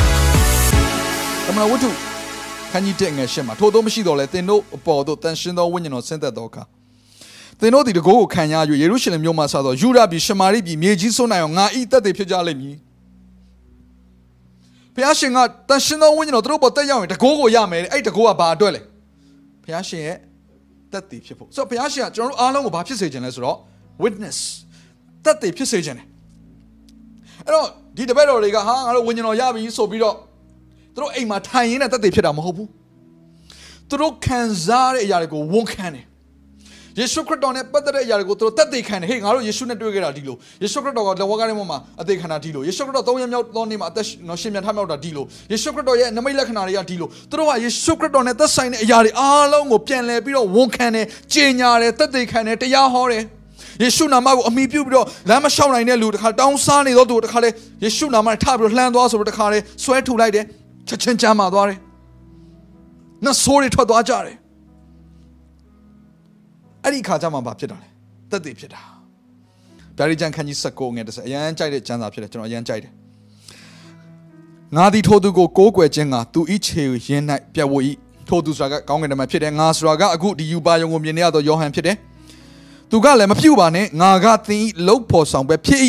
သ မဏဝတ္ထုခန်းကြီးတဲ့ငယ်ရှင်းမှာထို့သောမရှိတော့လဲသင်တို့အပေါ်သို့တန်ရှင်းသောဝိညာဉ်တော်ဆင်းသက်သောအခါသင်တို့ဒီတကိုးကိုခံရ၍ယေရုရှလင်မြို့မှဆသောယူဒပြည်ရှမာရိပြည်မြေကြီးစွန်းနိုင်အောင်ငါဤတက်တွေဖြစ်ကြလိမ့်မည်ဖျားရှင်ကတန်ရှင်းသောဝိညာဉ်တော်သူတို့ပေါ်တက်ရောက်ရင်တကိုးကိုရမယ်အဲ့တကိုးကဘာအတွက်လဲဖျားရှင်ရဲ့တက်တွေဖြစ်ဖို့ဆိုတော့ဖျားရှင်ကကျွန်တော်တို့အားလုံးကိုဘာဖြစ်စေခြင်းလဲဆိုတော့ witness တက်တွေဖြစ်စေခြင်းတယ်အဲ့တော့ဒီတပည့်တော်တွေကဟာငါတို့ဝိညာဉ်တော်ရပြီဆိုပြီးတော့ သူတို့အိမ်မှာထိုင်ရင်းနဲ့တက်သေးဖြစ်တာမဟုတ်ဘူးသူတို့ခံစားတဲ့အရာတွေကိုဝန်ခံတယ်ယေရှုခရစ်တော်နဲ့ပတ်သက်တဲ့အရာတွေကိုသူတို့တက်သေးခံတယ်ဟေးငါတို့ယေရှုနဲ့တွေ့ခဲ့တာဒီလိုယေရှုခရစ်တော်ကလက်ဝါးကားထဲမှာအသေးခံတာဒီလိုယေရှုခရစ်တော်သုံးရမြောက်သောနေ့မှာအသက်နော်ရှင်ပြန်ထမြောက်တာဒီလိုယေရှုခရစ်တော်ရဲ့နမိတ်လက္ခဏာတွေကဒီလိုသူတို့ကယေရှုခရစ်တော်နဲ့သက်ဆိုင်တဲ့အရာတွေအားလုံးကိုပြန်လည်ပြီးတော့ဝန်ခံတယ်ကြေညာတယ်တက်သေးခံတယ်တရားဟောတယ်ယေရှုနာမကိုအမိပြုပြီးတော့လမ်းမလျှောက်နိုင်တဲ့လူတခါတောင်းစားနေတော့သူတခါလေယေရှုနာမနဲ့ထပြီးတော့လှမ်းသွားဆိုတော့တခါလေဆွဲထုတ်လိုက်တယ် ချက်ချင်းကြမ်းမာသွားတယ်။နှဆိုးတွေထွက်သွားကြတယ်။အဲ့ဒီခါကျမှဘာဖြစ်တာလဲ။တက်သေးဖြစ်တာ။ဗျာဒိကျန်ခန်းကြီး16ငယ်30အရန်ကြိုက်တဲ့ကျမ်းစာဖြစ်တယ်ကျွန်တော်အရန်ကြိုက်တယ်။ငါသည်ထိုသူကိုကိုးကွယ်ခြင်းကသူဤခြေရင်း၌ပြတ်ဝ၏ထိုသူဆိုတာကကောင်းကင်တမန်ဖြစ်တယ်ငါဆိုတာကအခုဒီယူပါယုံကိုမြင်နေရသောယောဟန်ဖြစ်တယ်။သူကလည်းမပြုတ်ပါနဲ့ငါကသင်ဤလှုပ်ဖို့ဆောင်ပဲဖြစ်၏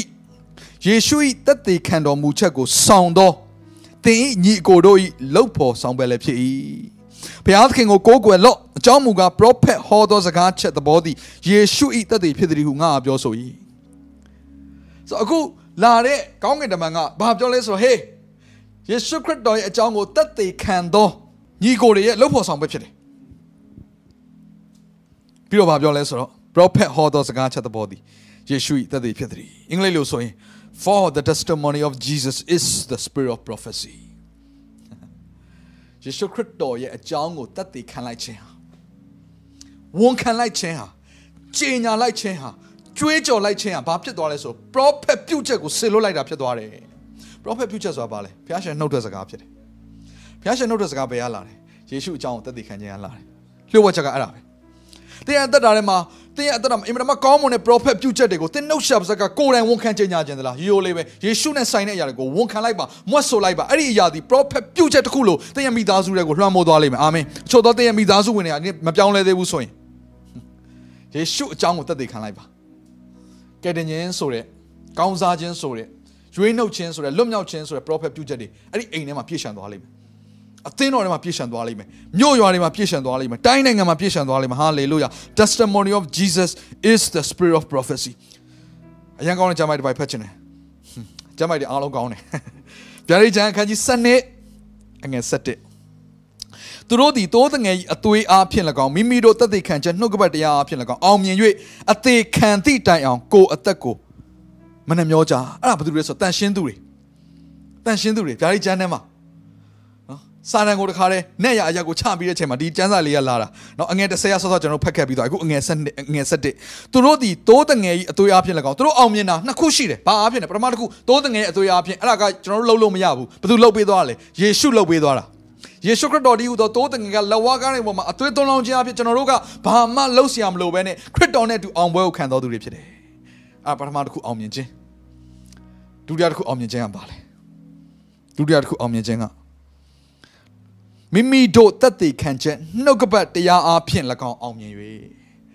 ယေရှု၏တက်သေးခံတော်မူချက်ကိုဆောင်သော သင်၏ညီအကိုတို့၏လှုပ်ဖို့ဆောင်ပဲလည်းဖြစ်၏ဘုရားသခင်ကိုကိုးကွယ်လော့အကြောင်းမူကား prophet ဟောသောစကားချက်သဘောသည်ယေရှု၏တက်သေးဖြစ်သည်ဟုငါပြောဆို၏ဆိုအခုလာတဲ့ကောင်းကင်တမန်ကဘာပြောလဲဆိုတော့ဟေးယေရှုခရစ်တော်ရဲ့အကြောင်းကိုတက်သေးခံသောညီကိုတွေရဲ့လှုပ်ဖို့ဆောင်ပဲဖြစ်တယ်ပြီးတော့ဘာပြောလဲဆိုတော့ prophet ဟောသောစကားချက်သဘောသည်ယေရှု၏တက်သေးဖြစ်သည်အင်္ဂလိပ်လိုဆိုရင် for the testimony of Jesus is the spirit of prophecy ယေရှုခရစ်တော်ရဲ့အကြောင်းကိုတတ်သိခံလိုက်ခြင်းဟာဝန်ခံလိုက်ခြင်းဟာကြေညာလိုက်ခြင်းဟာကြွေးကြော်လိုက်ခြင်းဟာဘာဖြစ်သွားလဲဆို prophet ပြုတ်ချက်ကိုဆေလွတ်လိုက်တာဖြစ်သွားတယ် prophet ပြုတ်ချက်ဆိုတာဘာလဲဘုရားရှင်နှုတ်တဲ့စကားဖြစ်တယ်ဘုရားရှင်နှုတ်တဲ့စကားဘယ်ရလာလဲယေရှုအကြောင်းကိုတတ်သိခံခြင်းရလာတယ်လျှို့ဝှက်ချက်ကအဲ့ဒါပဲတရားတက်တာထဲမှာ တင်းရဲ့အသက်တာမှာအင်မတန်မှကောင်းမွန်တဲ့ prophet ပြုချက်တွေကိုတင်းနှုတ်ရှာပါစကကိုယ်တိုင်ဝန်ခံကြေညာခြင်းသလားရိုးလေးပဲယေရှုနဲ့ဆိုင်တဲ့အရာတွေကိုဝန်ခံလိုက်ပါမွတ်ဆိုလိုက်ပါအဲ့ဒီအရာဒီ prophet ပြုချက်တစ်ခုလို့တင်းရဲ့မိသားစုတွေကိုလွှမ်းမိုးသွားလိမ့်မယ်အာမင်ချို့တော့တင်းရဲ့မိသားစုဝင်တွေကမပြောင်းလဲသေးဘူးဆိုရင်ယေရှုအကြောင်းကိုသက်သေခံလိုက်ပါကယ်တင်ခြင်းဆိုတဲ့ကောင်းစားခြင်းဆိုတဲ့ရွေးနှုတ်ခြင်းဆိုတဲ့လွတ်မြောက်ခြင်းဆိုတဲ့ prophet ပြုချက်တွေအဲ့ဒီအိမ်ထဲမှာပြည့်ရှံသွားလိမ့်မယ် အသင်းတော်ထဲမှာပြည့်ရှံသွားလိမ့်မယ်မြို့ရွာတွေမှာပြည့်ရှံသွားလိမ့်မယ်တိုင်းနိုင်ငံမှာပြည့်ရှံသွားလိမ့်မယ်ဟာလေလုယာ testimony of Jesus is the spirit of prophecy အရင်ကောင်းတဲ့ကျမ်းပိုက်တစ်ပိုက်ဖတ်ချင်တယ်ကျမ်းပိုက်တွေအားလုံးကောင်းတယ်ဗျာဒိတ်ကျမ်းအခန်းကြီး7နှစ်အငယ်7သူတို့သည်တိုးတငယ်အသွေးအားဖြင့်၎င်းမိမိတို့တသက်ခံချက်နှုတ်ကပတ်တရားအားဖြင့်၎င်းအောင်မြင်၍အသေးခံသည့်တိုင်အောင်ကိုယ်အသက်ကိုမနှမျောကြအဲ့ဒါဘာလို့လဲဆိုတန်ရှင်းသူတွေတန်ရှင်းသူတွေဗျာဒိတ်ကျမ်းထဲမှာ စာတန်ကိုတခါတည်းနဲ့ရအရက်ကိုချပြီးတဲ့အချိန်မှာဒီကျမ်းစာလေးကလာတာနော်အငယ်10ရဆော့ဆော့ကျွန်တော်ဖတ်ခဲ့ပြီးတော့အခုအငယ်7အငယ်7သူတို့ဒီတိုးတငယ်ကြီးအသွေးအားဖြင့်၎င်းသူတို့အောင်မြင်တာနှစ်ခုရှိတယ်ဘာအားဖြင့်လဲပထမတစ်ခုတိုးတငယ်အသွေးအားဖြင့်အဲ့ဒါကကျွန်တော်တို့လှုပ်လို့မရဘူးဘယ်သူလှုပ်ပေးသွားလဲယေရှုလှုပ်ပေးသွားတာယေရှုခရစ်တော်ဒီဟူသောတိုးတငယ်ကလက်ဝါးကားတွေပေါ်မှာအသွေးသွန်းလောင်းခြင်းအဖြစ်ကျွန်တော်တို့ကဘာမှလှုပ်ဆရာမလို့ပဲနဲ့ခရစ်တော်နဲ့အတူအောင်ပွဲကိုခံတော်သူတွေဖြစ်တယ်အဲ့ပထမတစ်ခုအောင်မြင်ခြင်းဒုတိယတစ်ခုအောင်မြင်ခြင်းကဘာလဲဒုတိယတစ်ခုအောင်မြင်ခြင်းက မိမိတို့တက်တည်ခံချက်နှုတ်ကပတ်တရားအားဖြင့်၎င်းအောင်မြင်၍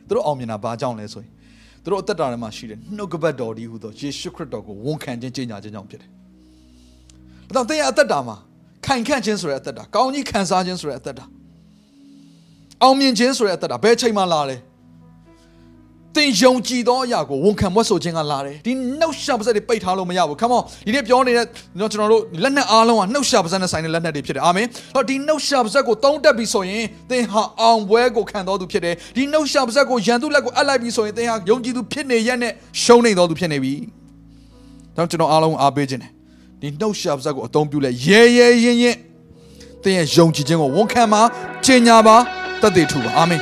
သူတို့အောင်မြင်တာဘာကြောင့်လဲဆိုရင်သူတို့အသက်တာထဲမှာရှိတဲ့နှုတ်ကပတ်တော်ဒီဟူသောယေရှုခရစ်တော်ကိုဝန်ခံခြင်းကြေညာခြင်းကြောင့်ဖြစ်တယ်။ဒါကြောင့်သင်ရဲ့အသက်တာမှာခိုင်ခန့်ခြင်းဆိုတဲ့အသက်တာကောင်းကြီးခံစားခြင်းဆိုတဲ့အသက်တာအောင်မြင်ခြင်းဆိုတဲ့အသက်တာဘယ်ချိန်မှလာလဲ။ သင်ယုံကြည်သောအရာကိုဝန်ခံမွတ်ဆိုခြင်းကလာတယ်ဒီနှုတ်ရှာပါစက်တွေပိတ်ထားလို့မရဘူး come on ဒီနေ့ပြောနေတဲ့ကျွန်တော်တို့လက်နက်အားလုံးကနှုတ်ရှာပါစက်နဲ့ဆိုင်တဲ့လက်နက်တွေဖြစ်တယ်အာမင်တော့ဒီနှုတ်ရှာပါစက်ကိုတုံးတက်ပြီဆိုရင်သင်ဟာအောင်ပွဲကိုခံတော်သူဖြစ်တယ်ဒီနှုတ်ရှာပါစက်ကိုရန်သူလက်ကိုအပ်လိုက်ပြီဆိုရင်သင်ဟာယုံကြည်သူဖြစ်နေရက်နဲ့ရှုံးနေတော်သူဖြစ်နေပြီတော့ကျွန်တော်အားလုံးအားပေးခြင်းတယ်ဒီနှုတ်ရှာပါစက်ကိုအသုံးပြုလဲရဲရဲရင်ရင်သင်ရဲ့ယုံကြည်ခြင်းကိုဝန်ခံပါကျင်ညာပါတက်တည်ထူပါအာမင်